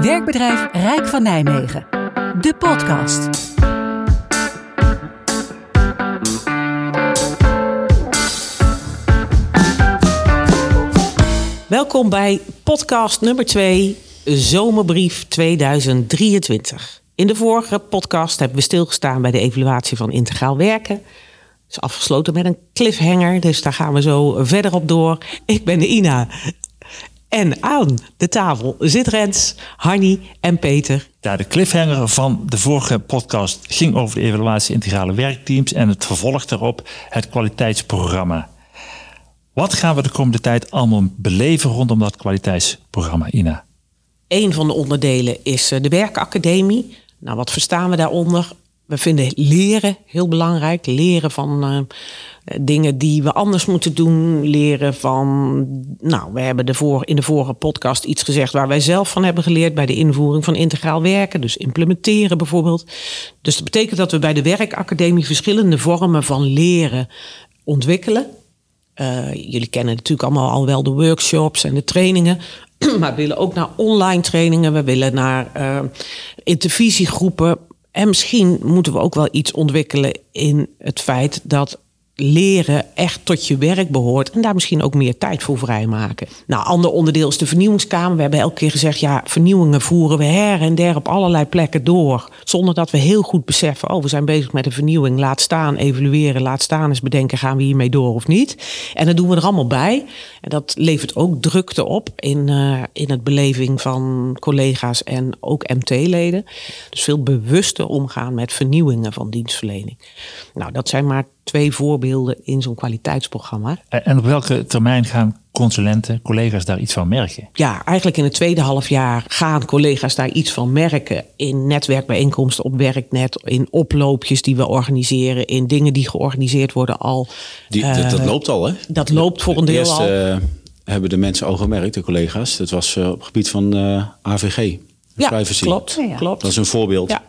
Werkbedrijf Rijk van Nijmegen. De podcast. Welkom bij podcast nummer 2, Zomerbrief 2023. In de vorige podcast hebben we stilgestaan bij de evaluatie van integraal werken. Is afgesloten met een cliffhanger, dus daar gaan we zo verder op door. Ik ben Ina. En aan de tafel zit Rens, Hanny en Peter. Ja, de cliffhanger van de vorige podcast ging over de evaluatie integrale werkteams en het vervolg daarop het kwaliteitsprogramma. Wat gaan we de komende tijd allemaal beleven rondom dat kwaliteitsprogramma, Ina? Een van de onderdelen is eh, de werkacademie. Nou, wat verstaan we daaronder? We vinden leren heel belangrijk. Leren van uh, dingen die we anders moeten doen. Leren van. Nou, we hebben de voor, in de vorige podcast iets gezegd waar wij zelf van hebben geleerd bij de invoering van integraal werken. Dus implementeren bijvoorbeeld. Dus dat betekent dat we bij de werkacademie verschillende vormen van leren ontwikkelen. Uh, jullie kennen natuurlijk allemaal al wel de workshops en de trainingen. Maar we willen ook naar online trainingen. We willen naar uh, intervisiegroepen. En misschien moeten we ook wel iets ontwikkelen in het feit dat leren echt tot je werk behoort. En daar misschien ook meer tijd voor vrijmaken. Nou, ander onderdeel is de vernieuwingskamer. We hebben elke keer gezegd, ja, vernieuwingen voeren we her en der op allerlei plekken door. Zonder dat we heel goed beseffen, oh, we zijn bezig met een vernieuwing. Laat staan, evalueren, laat staan eens bedenken, gaan we hiermee door of niet? En dat doen we er allemaal bij. En dat levert ook drukte op in, uh, in het beleving van collega's en ook MT-leden. Dus veel bewuster omgaan met vernieuwingen van dienstverlening. Nou, dat zijn maar twee voorbeelden in zo'n kwaliteitsprogramma. En op welke termijn gaan consulenten, collega's daar iets van merken? Ja, eigenlijk in het tweede half jaar gaan collega's daar iets van merken. In netwerkbijeenkomsten op werknet, in oploopjes die we organiseren, in dingen die georganiseerd worden al. Die, uh, dat, dat, loopt al, hè? Dat loopt voor een deel eerst, al. Uh, hebben de mensen al gemerkt, de collega's. Dat was uh, op het gebied van AVG. Ja, privacy. klopt, ja, ja. klopt. Dat is een voorbeeld. Ja,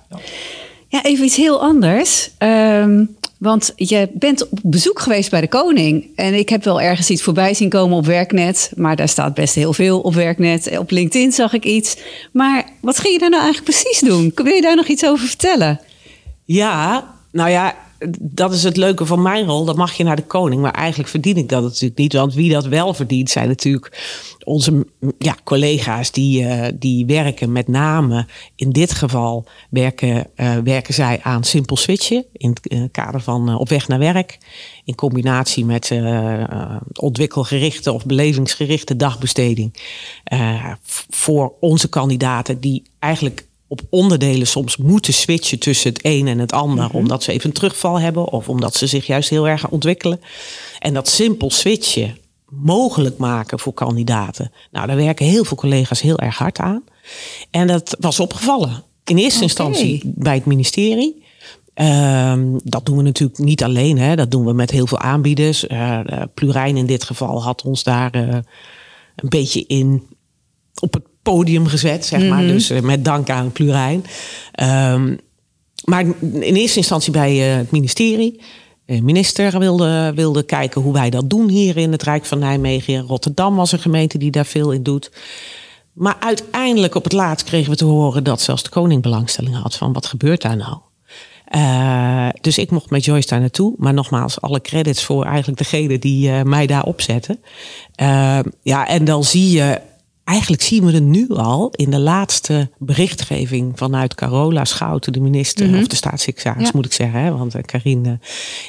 ja even iets heel anders. Um, want je bent op bezoek geweest bij de koning. En ik heb wel ergens iets voorbij zien komen op Werknet. Maar daar staat best heel veel op Werknet. Op LinkedIn zag ik iets. Maar wat ging je daar nou eigenlijk precies doen? Kun je daar nog iets over vertellen? Ja, nou ja, dat is het leuke van mijn rol. Dan mag je naar de koning. Maar eigenlijk verdien ik dat natuurlijk niet. Want wie dat wel verdient, zijn natuurlijk onze ja, collega's die, uh, die werken. Met name in dit geval werken, uh, werken zij aan simpel switchen. In het uh, kader van op weg naar werk. In combinatie met ontwikkelgerichte of belevingsgerichte dagbesteding. voor onze kandidaten die eigenlijk op onderdelen soms moeten switchen tussen het een en het ander. Mm-hmm. Omdat ze even een terugval hebben of omdat ze zich juist heel erg gaan ontwikkelen. En dat simpel switchen mogelijk maken voor kandidaten. Nou, daar werken heel veel collega's heel erg hard aan. En dat was opgevallen. In eerste okay. instantie bij het ministerie. Um, dat doen we natuurlijk niet alleen. Hè. Dat doen we met heel veel aanbieders. Uh, uh, Plurijn in dit geval had ons daar uh, een beetje in op het podium gezet, zeg maar. Mhm. Dus uh, met dank aan Plurijn. Um, maar in eerste instantie bij uh, het ministerie. De minister wilde, wilde kijken hoe wij dat doen hier in het Rijk van Nijmegen. Rotterdam was een gemeente die daar veel in doet. Maar uiteindelijk op het laatst kregen we te horen dat zelfs de koning belangstelling had van wat gebeurt daar nou? Uh, dus ik mocht met Joyce daar naartoe. Maar nogmaals, alle credits voor eigenlijk degene die uh, mij daar opzetten. Uh, ja, en dan zie je eigenlijk zien we het nu al in de laatste berichtgeving vanuit Carola Schouten, de minister, mm -hmm. of de staatssecretaris ja. moet ik zeggen, hè, want Karine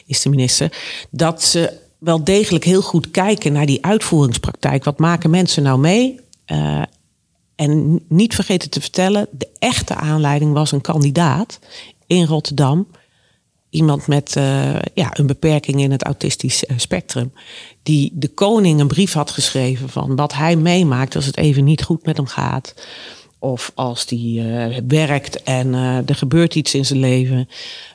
is de minister, dat ze wel degelijk heel goed kijken naar die uitvoeringspraktijk. Wat maken mensen nou mee? Uh, en niet vergeten te vertellen, de echte aanleiding was een kandidaat in Rotterdam. Iemand met uh, ja, een beperking in het autistisch uh, spectrum. Die de koning een brief had geschreven van wat hij meemaakt als het even niet goed met hem gaat. Of als die uh, werkt en er gebeurt iets in zijn leven.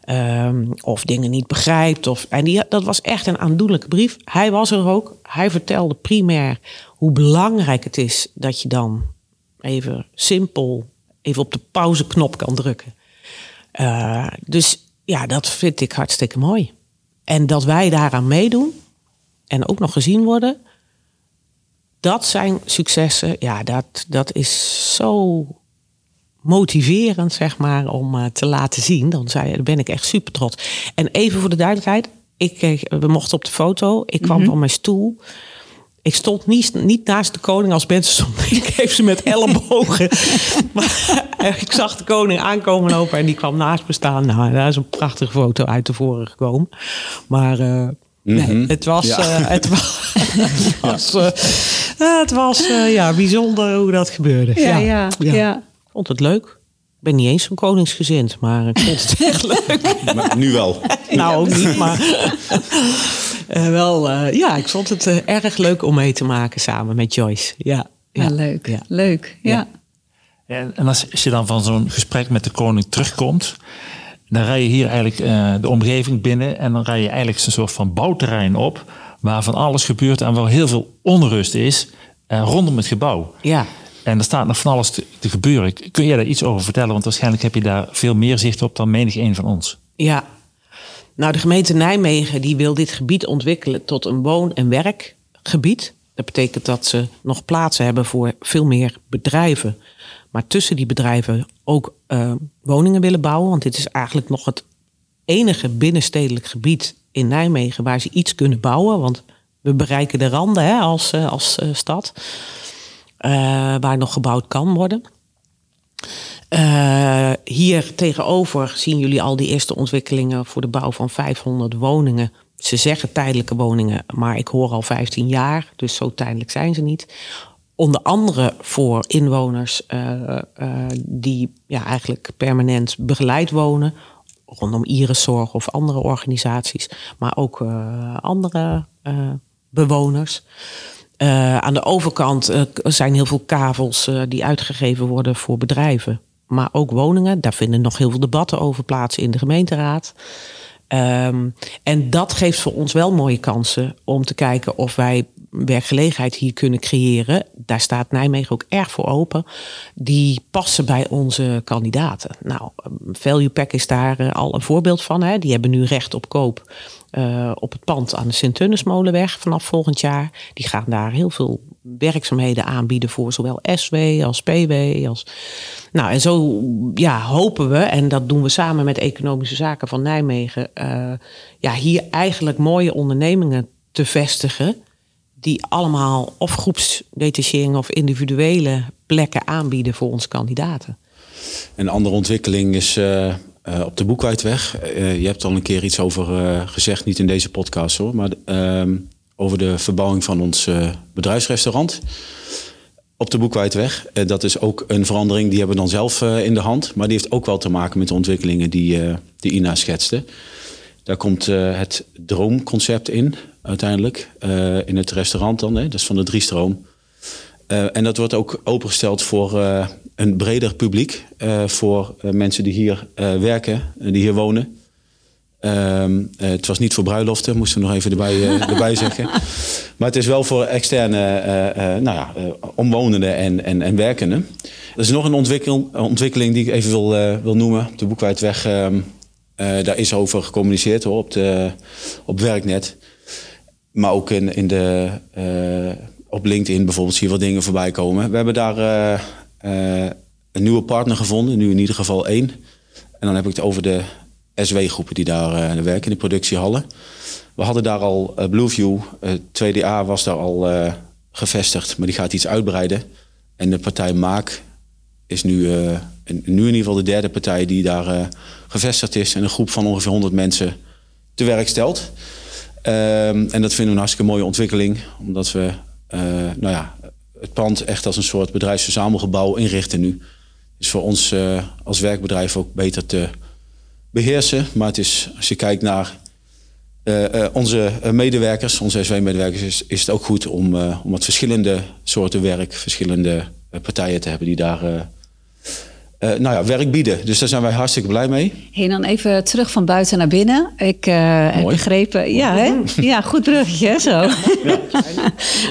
Um, of dingen niet begrijpt. Of, en die, dat was echt een aandoenlijke brief. Hij was er ook. Hij vertelde primair hoe belangrijk het is dat je dan even simpel even op de pauzeknop kan drukken. dus ja, dat vind ik hartstikke mooi. En dat wij daaraan meedoen en ook nog gezien worden, dat zijn successen. Ja, dat, dat is zo motiverend, zeg maar, om eh, te laten zien. Dan ben ik echt super trots. En even voor de duidelijkheid, ik, eh, we mochten op de foto. Ik kwam van mijn stoel. Ik stond niet, niet naast de koning als mensen stonden. Ik geef ze met ellebogen. maar eh, ik zag de koning aankomen lopen en die kwam naast me staan. Nou, daar is een prachtige foto uit de voren gekomen. Maar eh, nee, Mhm. het was, Ja. eh, het was, het was, eh, eh, het was eh, ja, bijzonder hoe dat gebeurde. Ja, ja, ja. Ik vond het leuk. Ik ben niet eens zo'n koningsgezind, maar ik vond het echt leuk. Maar nu wel. Nou, ook niet, maar eh, wel, eh, ja, ik vond het eh, erg leuk om mee te maken samen met Joyce. Ja, Ja, leuk. Ja. Leuk, ja. Ja. En, en als, als je dan van zo'n gesprek met de koning terugkomt, dan rij je hier eigenlijk eh, de omgeving binnen en dan rij je eigenlijk een soort van bouwterrein op, waar van alles gebeurt en waar heel veel onrust is eh, rondom het gebouw. ja. En er staat nog van alles te, te gebeuren. Kun jij daar iets over vertellen? Want waarschijnlijk heb je daar veel meer zicht op dan menig een van ons. Ja. Nou, de gemeente Nijmegen die wil dit gebied ontwikkelen tot een woon- en werkgebied. Dat betekent dat ze nog plaatsen hebben voor veel meer bedrijven. Maar tussen die bedrijven ook eh, woningen willen bouwen. Want dit is eigenlijk nog het enige binnenstedelijk gebied in Nijmegen waar ze iets kunnen bouwen. Want we bereiken de randen hè, als, eh, als eh, stad. waar nog gebouwd kan worden. Eh, hier tegenover zien jullie al die eerste ontwikkelingen voor de bouw van 500 woningen. Ze zeggen tijdelijke woningen, maar ik hoor al 15 jaar, dus zo tijdelijk zijn ze niet. Onder andere voor inwoners eh, eh, die ja, eigenlijk permanent begeleid wonen, rondom iriszorg of andere organisaties, maar ook andere bewoners. Eh, aan de overkant eh, zijn heel veel kavels eh, die uitgegeven worden voor bedrijven. Maar ook woningen. Daar vinden nog heel veel debatten over plaats in de gemeenteraad. Ehm, en dat geeft voor ons wel mooie kansen om te kijken of wij werkgelegenheid hier kunnen creëren. Daar staat Nijmegen ook erg voor open. Die passen bij onze kandidaten. Nou, Value Pack is daar eh, al een voorbeeld van. Hè. Die hebben nu recht op koop eh, op het pand aan de Sint-Tunnusmolenweg vanaf volgend jaar. Die gaan daar heel veel werkzaamheden aanbieden voor zowel SW als PW. Als... Nou, en zo ja, hopen we, en dat doen we samen met Economische Zaken van Nijmegen, eh, ja, hier eigenlijk mooie ondernemingen te vestigen. Die allemaal of groepsdetachering of individuele plekken aanbieden voor onze kandidaten. Een andere ontwikkeling is eh, eh, op de Boekwijdweg. Eh, je hebt al een keer iets over gezegd, niet in deze podcast hoor, maar ehm, over de verbouwing van ons bedrijfsrestaurant op de Boekwijdweg. Dat is ook een verandering die hebben we dan zelf in de hand, maar die heeft ook wel te maken met de ontwikkelingen die, die Ina schetste. Daar komt eh, het droomconcept in, uiteindelijk, eh, in het restaurant dan, hè, dat is van de driestroom. Eh, en dat wordt ook opengesteld voor een breder publiek. voor mensen die hier werken, en die hier wonen. Ehm, eh, het was niet voor bruiloften, moesten we nog even erbij, erbij zeggen. Maar het is wel voor externe eh, nou ja, omwonenden en, en, en werkenden. Er is nog een ontwikkel, ontwikkeling die ik even wil, wil noemen. Op de Boekwijdweg, ehm, eh, daar is over gecommuniceerd op, de, op Werknet. Maar ook in, in de, eh, op LinkedIn bijvoorbeeld zie je wat dingen voorbij komen. We hebben daar eh, een nieuwe partner gevonden, nu in ieder geval één. En dan heb ik het over de SW-groepen die daar werken in de productiehallen. We hadden daar al Blueview, eh 2DA was daar al gevestigd, maar die gaat iets uitbreiden. En de partij Maak is nu, nu in ieder geval de derde partij die daar eh, gevestigd is. En een groep van ongeveer 100 mensen te werk stelt. Ehm, en dat vinden we een hartstikke mooie ontwikkeling, omdat we eh, nou ja, het pand echt als een soort bedrijfsverzamelgebouw inrichten nu. Is voor ons eh, als werkbedrijf ook beter te beheersen. Maar het is, als je kijkt naar onze medewerkers, onze SW-medewerkers, is, is het ook goed om, om wat verschillende soorten werk, verschillende partijen te hebben die daar eh, nou ja, werk bieden. Dus daar zijn wij hartstikke blij mee. Hey, dan even terug van buiten naar binnen. Ik eh, heb begrepen. Ja, hè? ja, goed bruggetje, hè, zo.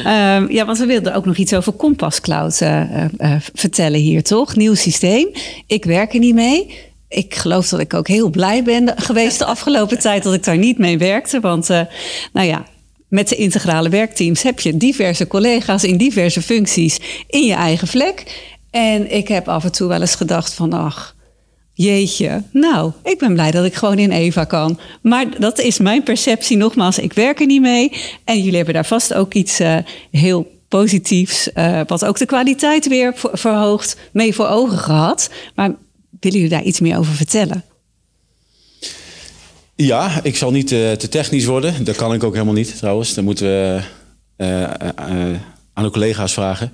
Ehm, ja, want we wilden ook nog iets over Compass Cloud eh, vertellen hier, toch? Nieuw systeem. Ik werk er niet mee. Ik geloof dat ik ook heel blij ben geweest de afgelopen tijd dat ik daar niet mee werkte. Want, eh, nou ja, met de integrale werkteams heb je diverse collega's in diverse functies in je eigen vlek. En ik heb af en toe wel eens gedacht van, ach, jeetje, nou, ik ben blij dat ik gewoon in Eva kan. Maar dat is mijn perceptie, nogmaals, ik werk er niet mee. En jullie hebben daar vast ook iets uh, heel positiefs, uh, wat ook de kwaliteit weer verhoogt, mee voor ogen gehad. Maar willen jullie daar iets meer over vertellen? Ja, ik zal niet uh, te technisch worden. Dat kan ik ook helemaal niet trouwens. Dan moeten we aan de collega's vragen.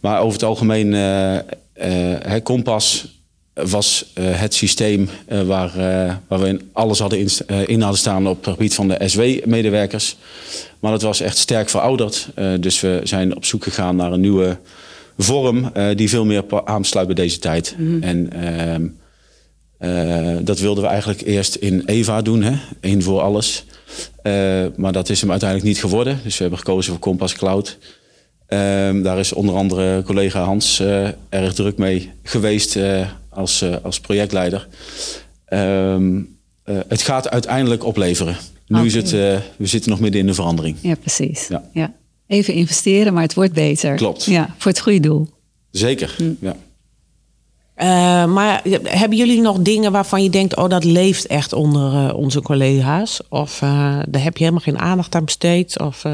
Maar over het algemeen, uh, Kompas was het systeem waar, waar we in alles hadden in, in, hadden staan op het gebied van de SW-medewerkers. Maar dat was echt sterk verouderd. dus we zijn op zoek gegaan naar een nieuwe vorm die veel meer aansluit bij deze tijd. Mm. En ehm, dat wilden we eigenlijk eerst in EVA doen, hè? één voor alles. maar dat is hem uiteindelijk niet geworden. Dus we hebben gekozen voor Compass Cloud. Um, daar is onder andere collega Hans uh, erg druk mee geweest uh, als, uh, als projectleider. Um, het gaat uiteindelijk opleveren. Nu okay. is het, we zitten nog midden in de verandering. Ja, precies. Ja. ja. Even investeren, maar het wordt beter. Klopt. Ja, voor het goede doel. Zeker, hm. ja. maar hebben jullie nog dingen waarvan je denkt, oh dat leeft echt onder onze collega's? Of daar heb je helemaal geen aandacht aan besteed? Of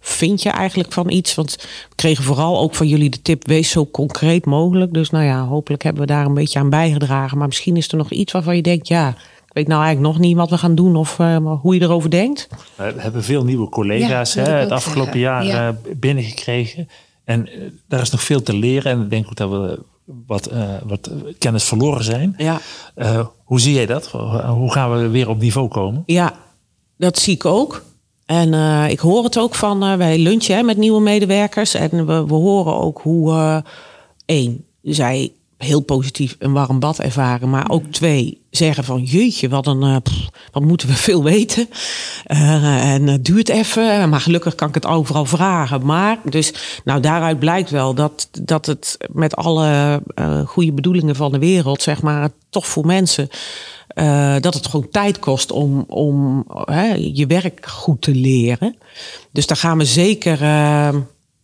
vind je eigenlijk van iets? Want we kregen vooral ook van jullie de tip: wees zo concreet mogelijk. Dus nou ja, hopelijk hebben we daar een beetje aan bijgedragen. Maar misschien is er nog iets waarvan je denkt: ja, ik weet nou eigenlijk nog niet wat we gaan doen of uh, hoe je erover denkt. We hebben veel nieuwe collega's ja, hè, het afgelopen zeggen. jaar ja. uh, binnengekregen. En uh, daar is nog veel te leren. En ik denk ook dat we wat, wat kennis verloren zijn. Ja. hoe zie jij dat? Hoe gaan we weer op niveau komen? Ja, dat zie ik ook. En uh, ik hoor het ook van, uh, wij lunchen met nieuwe medewerkers. En we, we horen ook hoe, uh, één, zij heel positief een warm bad ervaren. Maar ook twee, zeggen van jeetje, wat, een, pff, wat moeten we veel weten. en het duurt even, maar gelukkig kan ik het overal vragen. Maar dus, nou daaruit blijkt wel dat, dat het met alle goede bedoelingen van de wereld, zeg maar, toch voor mensen uh, dat het gewoon tijd kost om, om hè, je werk goed te leren. Dus daar gaan we zeker uh,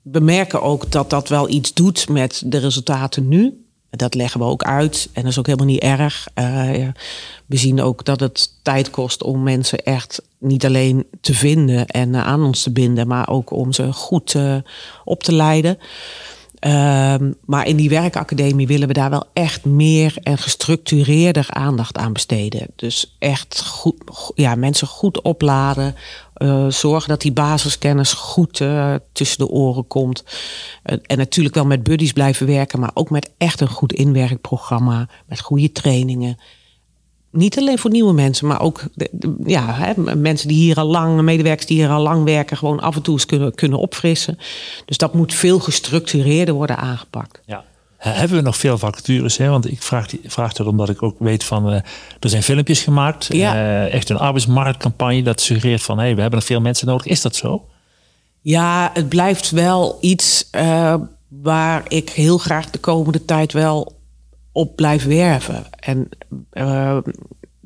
bemerken ook dat dat wel iets doet met de resultaten nu. Dat leggen we ook uit en dat is ook helemaal niet erg. Uh, we zien ook dat het tijd kost om mensen echt niet alleen te vinden en aan ons te binden, maar ook om ze goed op te leiden. Um, maar in die werkacademie willen we daar wel echt meer en gestructureerder aandacht aan besteden. Dus echt goed, ja, mensen goed opladen. Uh, zorgen dat die basiskennis goed uh, tussen de oren komt. En natuurlijk wel met buddies blijven werken, maar ook met echt een goed inwerkprogramma. Met goede trainingen niet alleen voor nieuwe mensen, maar ook ja, hè, mensen die hier al lang, medewerkers die hier al lang werken, gewoon af en toe eens kunnen, kunnen opfrissen. Dus dat moet veel gestructureerder worden aangepakt. Ja. Hebben we nog veel vacatures? Hè? Want ik vraag, die, vraag het omdat ik ook weet van uh, er zijn filmpjes gemaakt. Ja. Uh, echt een arbeidsmarktcampagne dat suggereert van hé, hey, we hebben nog veel mensen nodig. Is dat zo? Ja, het blijft wel iets uh, waar ik heel graag de komende tijd wel op blijf werven. En uh,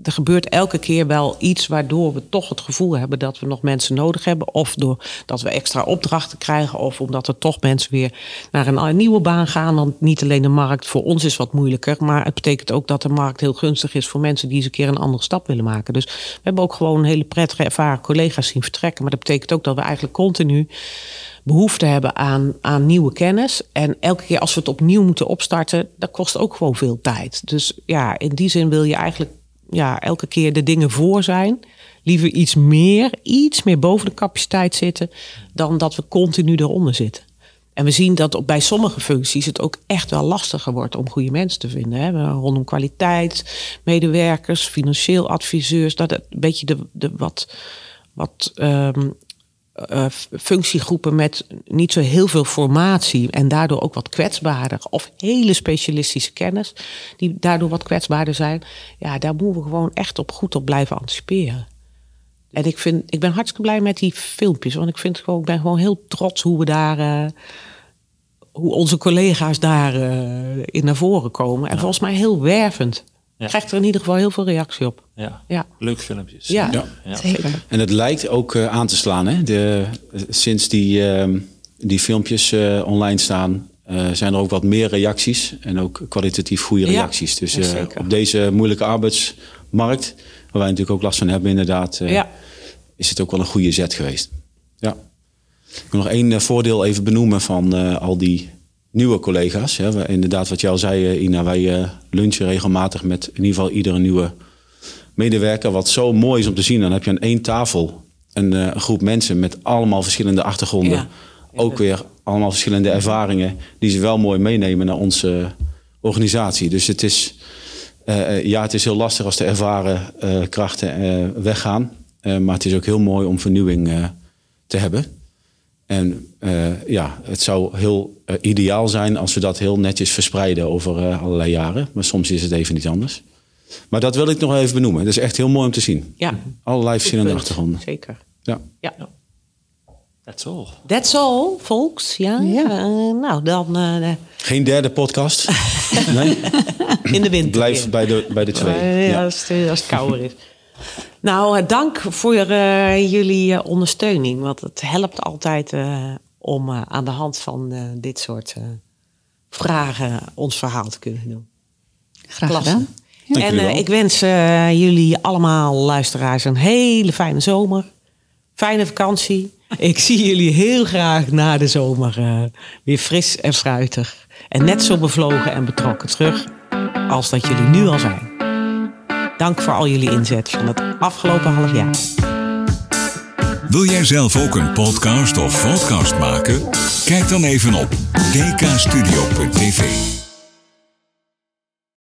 er gebeurt elke keer wel iets waardoor we toch het gevoel hebben dat we nog mensen nodig hebben. Of doordat we extra opdrachten krijgen. Of omdat er toch mensen weer naar een nieuwe baan gaan. Want niet alleen de markt voor ons is wat moeilijker. Maar het betekent ook dat de markt heel gunstig is voor mensen die eens een keer een andere stap willen maken. Dus we hebben ook gewoon hele prettige ervaren collega's zien vertrekken. Maar dat betekent ook dat we eigenlijk continu behoefte hebben aan, aan nieuwe kennis. En elke keer als we het opnieuw moeten opstarten, dat kost ook gewoon veel tijd. Dus ja, in die zin wil je eigenlijk ja, elke keer de dingen voor zijn. Liever iets meer, iets meer boven de capaciteit zitten, dan dat we continu eronder zitten. En we zien dat bij sommige functies het ook echt wel lastiger wordt om goede mensen te vinden. Hè. Rondom kwaliteit, medewerkers, financieel adviseurs. Dat een beetje de, de wat, wat um, uh, functiegroepen met niet zo heel veel formatie en daardoor ook wat kwetsbaarder of hele specialistische kennis die daardoor wat kwetsbaarder zijn, ja, daar moeten we gewoon echt op goed op blijven anticiperen. En ik, vind, ik ben hartstikke blij met die filmpjes, want ik, vind gewoon, ik ben gewoon heel trots hoe we daar, uh, hoe onze collega's daar uh, in naar voren komen. En ja. volgens mij heel wervend. Ja. Krijgt er in ieder geval heel veel reactie op. Ja, ja. leuke filmpjes. Ja, ja. zeker. En het lijkt ook uh, aan te slaan. Hè? De, sinds die, uh, die filmpjes uh, online staan, eh, zijn er ook wat meer reacties. En ook kwalitatief goede reacties. Dus eh, op deze moeilijke arbeidsmarkt, waar wij natuurlijk ook last van hebben inderdaad, eh, Ja. is het ook wel een goede zet geweest. Ja. Ik wil nog één eh, voordeel even benoemen van eh, al die nieuwe collega's. Hè. We- Inderdaad, wat jij al zei, eh, Ina, wij eh, lunchen regelmatig met in ieder geval iedere nieuwe medewerker. Wat zo mooi is om te zien. Dan heb je aan één tafel een, eh, een groep mensen met allemaal verschillende achtergronden. Ja. Ook weer allemaal verschillende ervaringen die ze wel mooi meenemen naar onze organisatie. Dus het is, ja, het is heel lastig als de ervaren krachten weggaan. Maar het is ook heel mooi om vernieuwing te hebben. En eh, ja, het zou heel eh, ideaal zijn als we dat heel netjes verspreiden over eh, allerlei jaren. Maar soms is het even niet anders. Maar dat wil ik nog even benoemen. Het is echt heel mooi om te zien. Ja. Allerlei verschillende achtergronden. Zeker. Ja. Ja. That's all. That's all, folks. Ja. Ja. Nou, dan eh, Geen derde podcast. nee, in de winter. blijf bij de, bij de twee. Ja. als, het, als het kouder is. Nou, eh, dank voor eh, jullie eh, ondersteuning. Want het helpt altijd eh, om eh, aan de hand van eh, dit soort eh, vragen ons verhaal te kunnen doen. Graag Klasse. gedaan. Dank en eh, ik wens jullie allemaal luisteraars een hele fijne zomer. Fijne vakantie. Ik zie jullie heel graag na de zomer eh, weer fris en fruitig. En net zo bevlogen en betrokken terug als dat jullie nu al zijn. Dank voor al jullie inzet van het afgelopen half jaar. Wil jij zelf ook een podcast of podcast maken? Kijk dan even op dkstudio.tv.